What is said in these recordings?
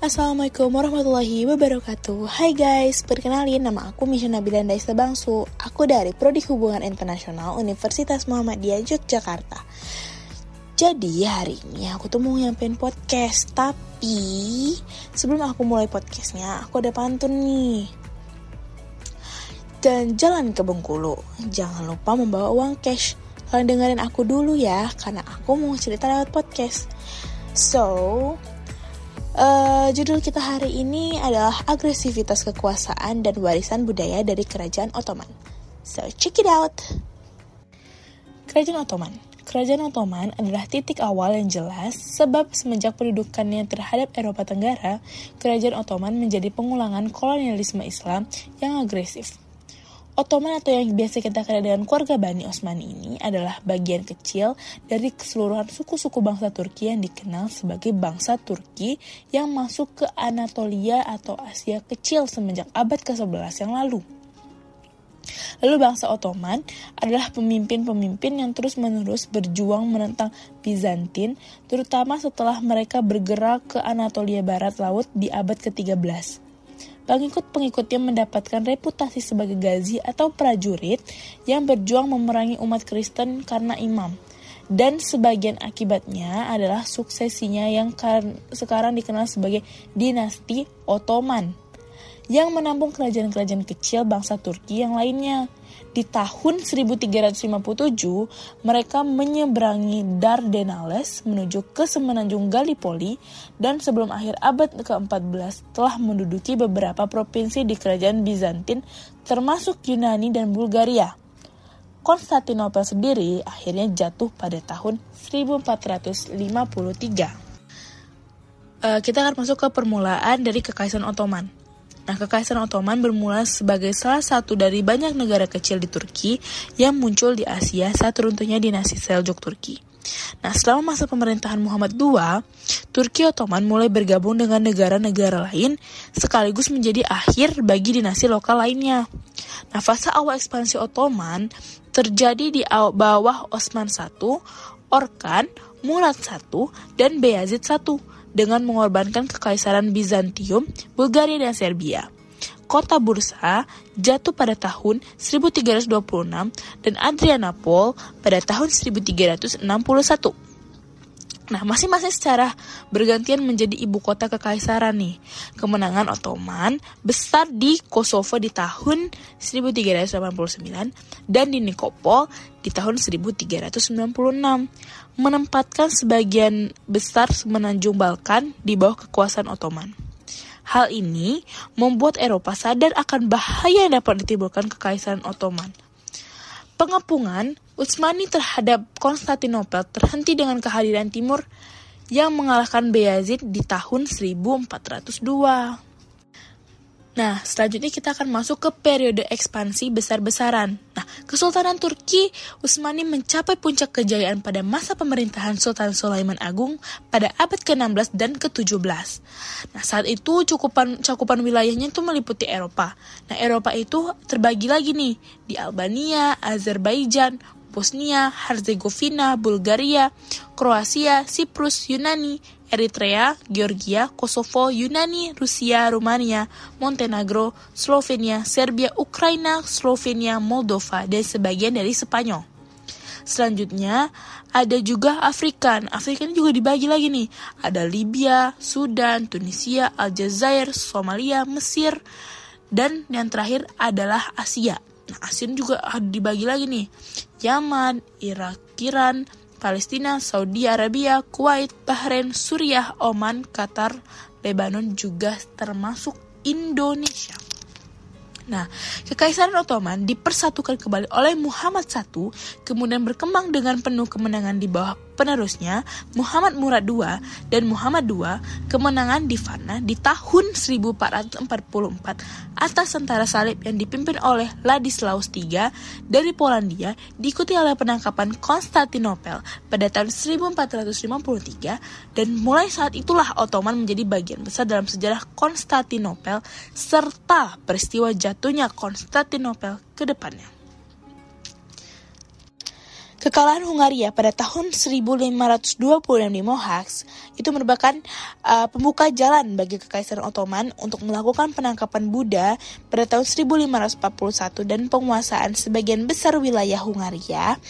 Assalamualaikum warahmatullahi wabarakatuh. Hai guys, perkenalin nama aku Misha Nabila Daisa Bangsu. Aku dari Prodi Hubungan Internasional Universitas Muhammadiyah Yogyakarta. Jadi hari ini aku tuh mau nyampein podcast Tapi sebelum aku mulai podcastnya Aku ada pantun nih. Dan jalan ke Bengkulu. Jangan lupa membawa uang cash. Kalian dengerin aku dulu ya Karena aku mau cerita lewat podcast. So, Uh, judul kita hari ini adalah agresivitas kekuasaan dan warisan budaya dari Kerajaan Ottoman. So check it out. Kerajaan Ottoman. Kerajaan Ottoman adalah titik awal yang jelas sebab semenjak pendudukannya terhadap Eropa Tenggara, Kerajaan Ottoman menjadi pengulangan kolonialisme Islam yang agresif. Ottoman atau yang biasa kita kenal dengan keluarga Bani Osmani ini adalah bagian kecil dari keseluruhan suku-suku bangsa Turki yang dikenal sebagai bangsa Turki yang masuk ke Anatolia atau Asia kecil semenjak abad ke-11 yang lalu. Lalu bangsa Ottoman adalah pemimpin-pemimpin yang terus-menerus berjuang menentang Bizantin, terutama setelah mereka bergerak ke Anatolia Barat Laut di abad ke-13 pengikut-pengikutnya mendapatkan reputasi sebagai gazi atau prajurit yang berjuang memerangi umat Kristen karena imam. Dan sebagian akibatnya adalah suksesinya yang sekarang dikenal sebagai dinasti Ottoman yang menampung kerajaan-kerajaan kecil bangsa Turki yang lainnya. Di tahun 1357, mereka menyeberangi Dardanelles menuju ke semenanjung Gallipoli dan sebelum akhir abad ke-14 telah menduduki beberapa provinsi di kerajaan Bizantin termasuk Yunani dan Bulgaria. Konstantinopel sendiri akhirnya jatuh pada tahun 1453. Uh, kita akan masuk ke permulaan dari Kekaisaran Ottoman. Nah, Kekaisaran Ottoman bermula sebagai salah satu dari banyak negara kecil di Turki yang muncul di Asia saat runtuhnya dinasti Seljuk Turki. Nah, selama masa pemerintahan Muhammad II, Turki Ottoman mulai bergabung dengan negara-negara lain sekaligus menjadi akhir bagi dinasti lokal lainnya. Nah, fase awal ekspansi Ottoman terjadi di bawah Osman I, Orkan, Murad I, dan Beyazid I dengan mengorbankan kekaisaran Bizantium, Bulgaria dan Serbia. Kota Bursa jatuh pada tahun 1326 dan Adrianapol pada tahun 1361. Nah, masing-masing secara bergantian menjadi ibu kota kekaisaran nih. Kemenangan Ottoman besar di Kosovo di tahun 1389 dan di Nikopol di tahun 1396. Menempatkan sebagian besar semenanjung Balkan di bawah kekuasaan Ottoman. Hal ini membuat Eropa sadar akan bahaya yang dapat ditimbulkan kekaisaran Ottoman Pengepungan Utsmani terhadap Konstantinopel terhenti dengan kehadiran Timur yang mengalahkan Beyazid di tahun 1402. Nah, selanjutnya kita akan masuk ke periode ekspansi besar-besaran. Nah, Kesultanan Turki Utsmani mencapai puncak kejayaan pada masa pemerintahan Sultan Sulaiman Agung pada abad ke-16 dan ke-17. Nah, saat itu cakupan cakupan wilayahnya itu meliputi Eropa. Nah, Eropa itu terbagi lagi nih di Albania, Azerbaijan, Bosnia, Herzegovina, Bulgaria, Kroasia, Siprus, Yunani, Eritrea, Georgia, Kosovo, Yunani, Rusia, Rumania, Montenegro, Slovenia, Serbia, Ukraina, Slovenia, Moldova, dan sebagian dari Spanyol. Selanjutnya, ada juga Afrika. Afrika ini juga dibagi lagi nih. Ada Libya, Sudan, Tunisia, Aljazair, Somalia, Mesir, dan yang terakhir adalah Asia. Nah, Asia juga dibagi lagi nih. Yaman, Irak, Iran, Palestina, Saudi Arabia, Kuwait, Bahrain, Suriah, Oman, Qatar, Lebanon juga termasuk Indonesia. Nah, Kekaisaran Ottoman dipersatukan kembali oleh Muhammad I, kemudian berkembang dengan penuh kemenangan di bawah penerusnya Muhammad Murad II dan Muhammad II kemenangan di Varna di tahun 1444 atas tentara salib yang dipimpin oleh Ladislaus III dari Polandia diikuti oleh penangkapan Konstantinopel pada tahun 1453 dan mulai saat itulah Ottoman menjadi bagian besar dalam sejarah Konstantinopel serta peristiwa jatuhnya Konstantinopel ke depannya. Kekalahan Hungaria pada tahun 1526 di Mohacs itu merupakan uh, pembuka jalan bagi Kekaisaran Ottoman untuk melakukan penangkapan Buddha pada tahun 1541 dan penguasaan sebagian besar wilayah Hungaria,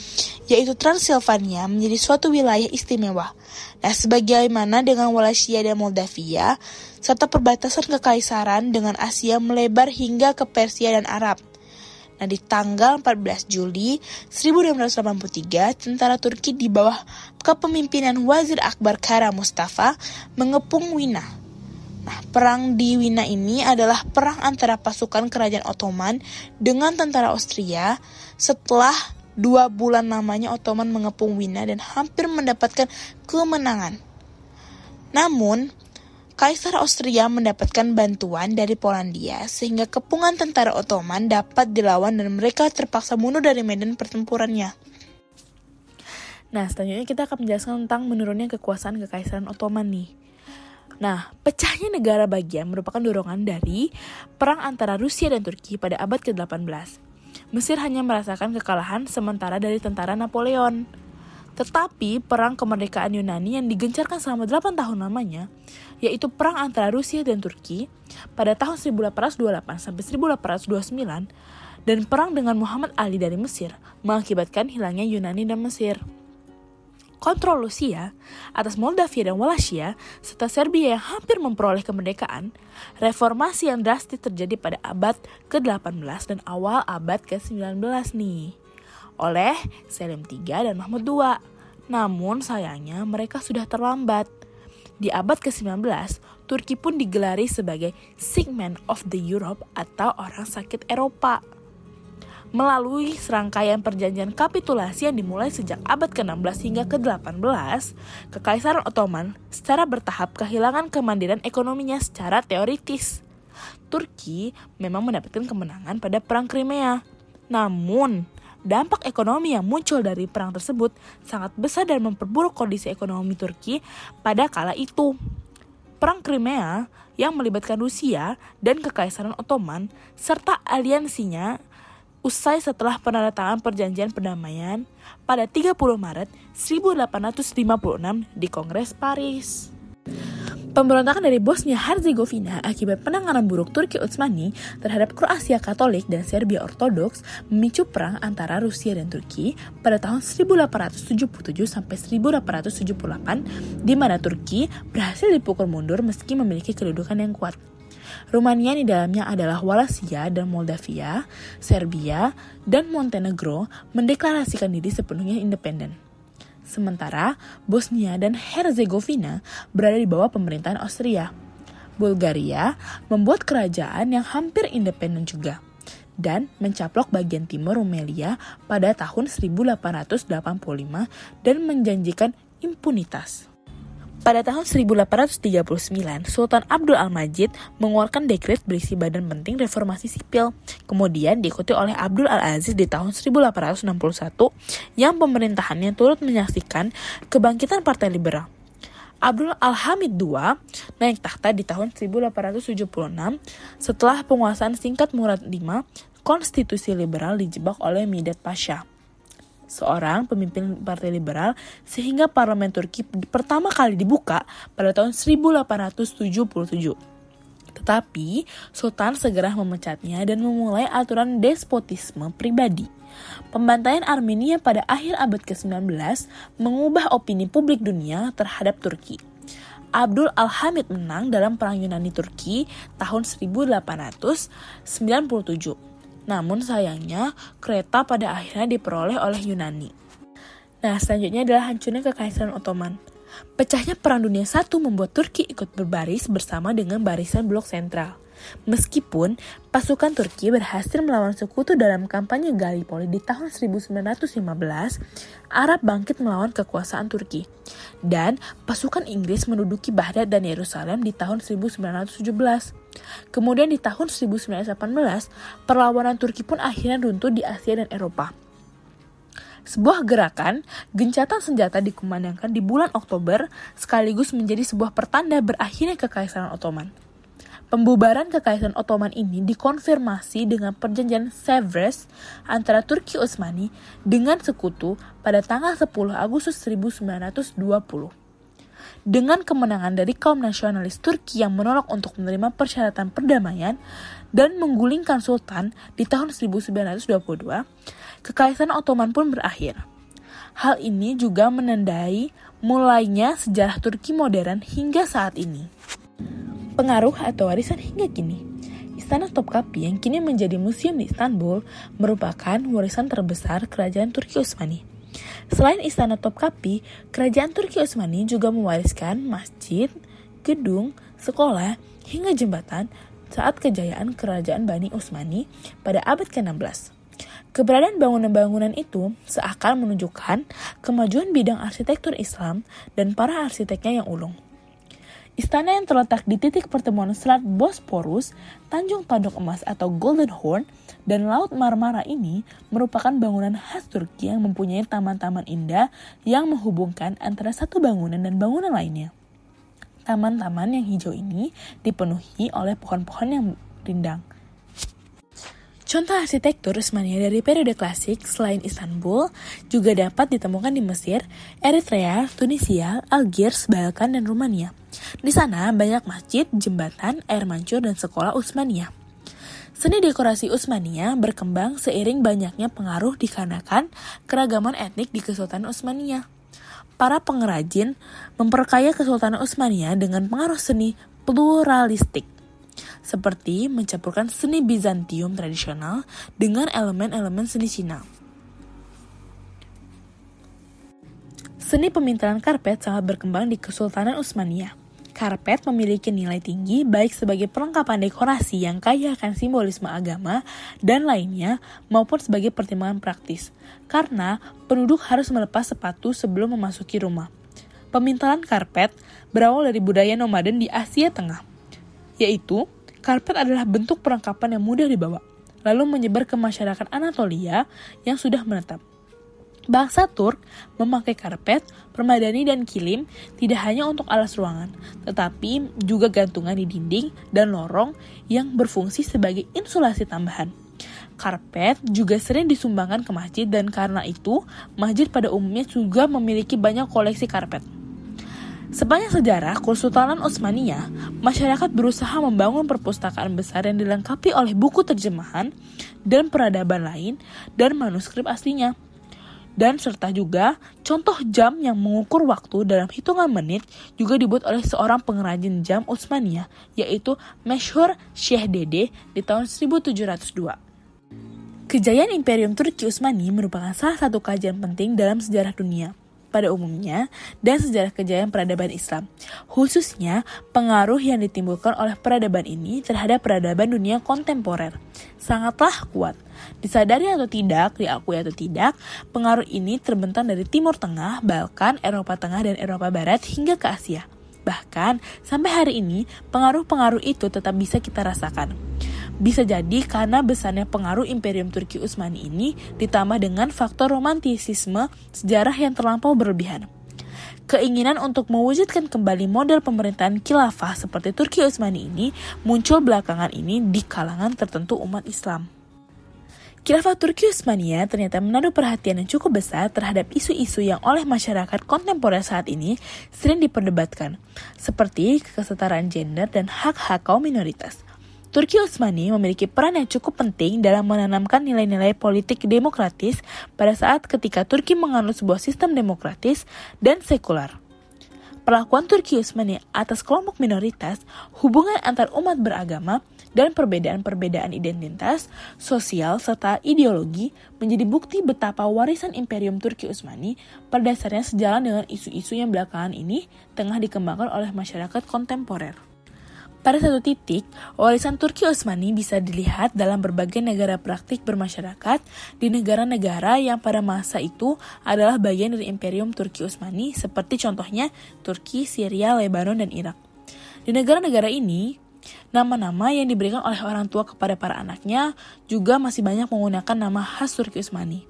yaitu Transilvania menjadi suatu wilayah istimewa. Nah, sebagaimana dengan Wallachia dan Moldavia, serta perbatasan kekaisaran dengan Asia melebar hingga ke Persia dan Arab. Nah, di tanggal 14 Juli 1683, tentara Turki di bawah kepemimpinan Wazir Akbar Kara Mustafa mengepung Wina. Nah, perang di Wina ini adalah perang antara pasukan kerajaan Ottoman dengan tentara Austria setelah dua bulan lamanya Ottoman mengepung Wina dan hampir mendapatkan kemenangan. Namun, Kaisar Austria mendapatkan bantuan dari Polandia sehingga kepungan tentara Ottoman dapat dilawan dan mereka terpaksa mundur dari medan pertempurannya. Nah, selanjutnya kita akan menjelaskan tentang menurunnya kekuasaan Kekaisaran Ottoman nih. Nah, pecahnya negara bagian merupakan dorongan dari perang antara Rusia dan Turki pada abad ke-18. Mesir hanya merasakan kekalahan sementara dari tentara Napoleon. Tetapi perang kemerdekaan Yunani yang digencarkan selama 8 tahun lamanya, yaitu perang antara Rusia dan Turki pada tahun 1828 sampai 1829 dan perang dengan Muhammad Ali dari Mesir mengakibatkan hilangnya Yunani dan Mesir. Kontrol Rusia atas Moldavia dan Wallachia serta Serbia yang hampir memperoleh kemerdekaan, reformasi yang drastis terjadi pada abad ke-18 dan awal abad ke-19 nih oleh Selim III dan Mahmud II. Namun sayangnya mereka sudah terlambat. Di abad ke-19, Turki pun digelari sebagai sick man of the Europe atau orang sakit Eropa. Melalui serangkaian perjanjian kapitulasi yang dimulai sejak abad ke-16 hingga ke-18, Kekaisaran Ottoman secara bertahap kehilangan kemandirian ekonominya secara teoritis. Turki memang mendapatkan kemenangan pada Perang Crimea. Namun, dampak ekonomi yang muncul dari perang tersebut sangat besar dan memperburuk kondisi ekonomi Turki pada kala itu. Perang Crimea yang melibatkan Rusia dan Kekaisaran Ottoman serta aliansinya usai setelah penandatangan perjanjian perdamaian pada 30 Maret 1856 di Kongres Paris. Pemberontakan dari Bosnia-Herzegovina akibat penanganan buruk Turki Utsmani terhadap Kroasia Katolik dan Serbia Ortodoks memicu perang antara Rusia dan Turki pada tahun 1877 sampai 1878 di mana Turki berhasil dipukul mundur meski memiliki kedudukan yang kuat. Rumania di dalamnya adalah Wallachia dan Moldavia, Serbia, dan Montenegro mendeklarasikan diri sepenuhnya independen. Sementara Bosnia dan Herzegovina berada di bawah pemerintahan Austria. Bulgaria membuat kerajaan yang hampir independen juga dan mencaplok bagian timur Rumelia pada tahun 1885 dan menjanjikan impunitas. Pada tahun 1839, Sultan Abdul Al-Majid mengeluarkan dekret berisi badan penting reformasi sipil. Kemudian diikuti oleh Abdul Al-Aziz di tahun 1861 yang pemerintahannya turut menyaksikan kebangkitan Partai Liberal. Abdul Al-Hamid II naik tahta di tahun 1876 setelah penguasaan singkat Murad V, konstitusi liberal dijebak oleh Midat Pasha seorang pemimpin partai liberal sehingga parlemen Turki pertama kali dibuka pada tahun 1877. Tetapi Sultan segera memecatnya dan memulai aturan despotisme pribadi. Pembantaian Armenia pada akhir abad ke-19 mengubah opini publik dunia terhadap Turki. Abdul Al-Hamid menang dalam Perang Yunani Turki tahun 1897 namun sayangnya, kereta pada akhirnya diperoleh oleh Yunani. Nah, selanjutnya adalah hancurnya Kekaisaran Ottoman. Pecahnya Perang Dunia I membuat Turki ikut berbaris bersama dengan barisan blok sentral. Meskipun pasukan Turki berhasil melawan sekutu dalam kampanye Gallipoli di tahun 1915, Arab bangkit melawan kekuasaan Turki. Dan pasukan Inggris menduduki Baghdad dan Yerusalem di tahun 1917. Kemudian di tahun 1918, perlawanan Turki pun akhirnya runtuh di Asia dan Eropa. Sebuah gerakan, gencatan senjata dikumandangkan di bulan Oktober sekaligus menjadi sebuah pertanda berakhirnya Kekaisaran Ottoman. Pembubaran kekaisaran Ottoman ini dikonfirmasi dengan perjanjian Sevres antara Turki Utsmani dengan sekutu pada tanggal 10 Agustus 1920. Dengan kemenangan dari kaum nasionalis Turki yang menolak untuk menerima persyaratan perdamaian dan menggulingkan sultan di tahun 1922, kekaisaran Ottoman pun berakhir. Hal ini juga menandai mulainya sejarah Turki modern hingga saat ini pengaruh atau warisan hingga kini. Istana Topkapi yang kini menjadi museum di Istanbul merupakan warisan terbesar kerajaan Turki Utsmani. Selain Istana Topkapi, kerajaan Turki Utsmani juga mewariskan masjid, gedung, sekolah, hingga jembatan saat kejayaan kerajaan Bani Utsmani pada abad ke-16. Keberadaan bangunan-bangunan itu seakan menunjukkan kemajuan bidang arsitektur Islam dan para arsiteknya yang ulung. Istana yang terletak di titik pertemuan Selat Bosporus, Tanjung Tanduk Emas atau Golden Horn, dan Laut Marmara ini merupakan bangunan khas Turki yang mempunyai taman-taman indah yang menghubungkan antara satu bangunan dan bangunan lainnya. Taman-taman yang hijau ini dipenuhi oleh pohon-pohon yang rindang. Contoh arsitektur Usmania dari periode klasik selain Istanbul juga dapat ditemukan di Mesir, Eritrea, Tunisia, Algiers, Balkan, dan Rumania. Di sana banyak masjid, jembatan, air mancur, dan sekolah Utsmania. Seni dekorasi Utsmania berkembang seiring banyaknya pengaruh dikarenakan keragaman etnik di Kesultanan Utsmania. Para pengrajin memperkaya Kesultanan Utsmania dengan pengaruh seni pluralistik, seperti mencampurkan seni Bizantium tradisional dengan elemen-elemen seni Cina. Seni pemintalan karpet sangat berkembang di Kesultanan Utsmania. Karpet memiliki nilai tinggi baik sebagai perlengkapan dekorasi yang kaya akan simbolisme agama dan lainnya maupun sebagai pertimbangan praktis. Karena penduduk harus melepas sepatu sebelum memasuki rumah. Pemintalan karpet berawal dari budaya nomaden di Asia Tengah, yaitu karpet adalah bentuk perlengkapan yang mudah dibawa, lalu menyebar ke masyarakat Anatolia yang sudah menetap. Bangsa Turk memakai karpet, permadani, dan kilim tidak hanya untuk alas ruangan, tetapi juga gantungan di dinding dan lorong yang berfungsi sebagai insulasi tambahan. Karpet juga sering disumbangkan ke masjid dan karena itu, masjid pada umumnya juga memiliki banyak koleksi karpet. Sepanjang sejarah Kesultanan Utsmania, masyarakat berusaha membangun perpustakaan besar yang dilengkapi oleh buku terjemahan dan peradaban lain dan manuskrip aslinya dan serta juga contoh jam yang mengukur waktu dalam hitungan menit juga dibuat oleh seorang pengrajin jam Utsmania yaitu Meshur Syekh Dede di tahun 1702. Kejayaan Imperium Turki Utsmani merupakan salah satu kajian penting dalam sejarah dunia pada umumnya dan sejarah kejayaan peradaban Islam, khususnya pengaruh yang ditimbulkan oleh peradaban ini terhadap peradaban dunia kontemporer. Sangatlah kuat. Disadari atau tidak, diakui atau tidak, pengaruh ini terbentang dari Timur Tengah, Balkan, Eropa Tengah, dan Eropa Barat hingga ke Asia. Bahkan, sampai hari ini, pengaruh-pengaruh itu tetap bisa kita rasakan. Bisa jadi karena besarnya pengaruh Imperium Turki Utsmani ini ditambah dengan faktor romantisisme sejarah yang terlampau berlebihan. Keinginan untuk mewujudkan kembali model pemerintahan khilafah seperti Turki Utsmani ini muncul belakangan ini di kalangan tertentu umat Islam. Khilafah Turki Utsmania ternyata menaruh perhatian yang cukup besar terhadap isu-isu yang oleh masyarakat kontemporer saat ini sering diperdebatkan, seperti kesetaraan gender dan hak-hak kaum minoritas. Turki Utsmani memiliki peran yang cukup penting dalam menanamkan nilai-nilai politik demokratis pada saat ketika Turki menganut sebuah sistem demokratis dan sekular. Perlakuan Turki Utsmani atas kelompok minoritas, hubungan antar umat beragama, dan perbedaan-perbedaan identitas, sosial, serta ideologi menjadi bukti betapa warisan Imperium Turki Utsmani pada dasarnya sejalan dengan isu-isu yang belakangan ini tengah dikembangkan oleh masyarakat kontemporer. Pada satu titik, warisan Turki Utsmani bisa dilihat dalam berbagai negara praktik bermasyarakat di negara-negara yang pada masa itu adalah bagian dari Imperium Turki Utsmani seperti contohnya Turki, Syria, Lebanon, dan Irak. Di negara-negara ini, nama-nama yang diberikan oleh orang tua kepada para anaknya juga masih banyak menggunakan nama khas Turki Utsmani.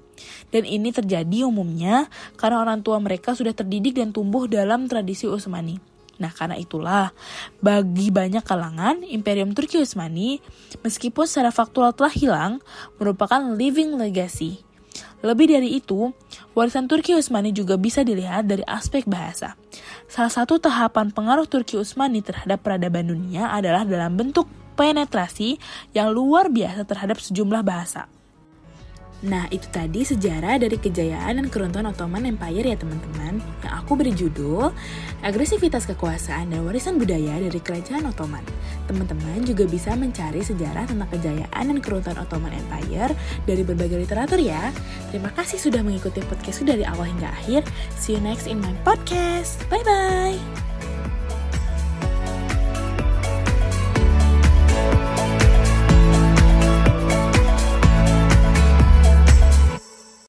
Dan ini terjadi umumnya karena orang tua mereka sudah terdidik dan tumbuh dalam tradisi Utsmani. Nah, karena itulah, bagi banyak kalangan, Imperium Turki Utsmani, meskipun secara faktual telah hilang, merupakan living legacy. Lebih dari itu, warisan Turki Utsmani juga bisa dilihat dari aspek bahasa. Salah satu tahapan pengaruh Turki Utsmani terhadap peradaban dunia adalah dalam bentuk penetrasi yang luar biasa terhadap sejumlah bahasa. Nah, itu tadi sejarah dari kejayaan dan keruntuhan Ottoman Empire ya teman-teman. Yang aku beri judul Agresivitas Kekuasaan dan Warisan Budaya dari Kerajaan Ottoman. Teman-teman juga bisa mencari sejarah tentang kejayaan dan keruntuhan Ottoman Empire dari berbagai literatur ya. Terima kasih sudah mengikuti podcastku dari awal hingga akhir. See you next in my podcast. Bye-bye.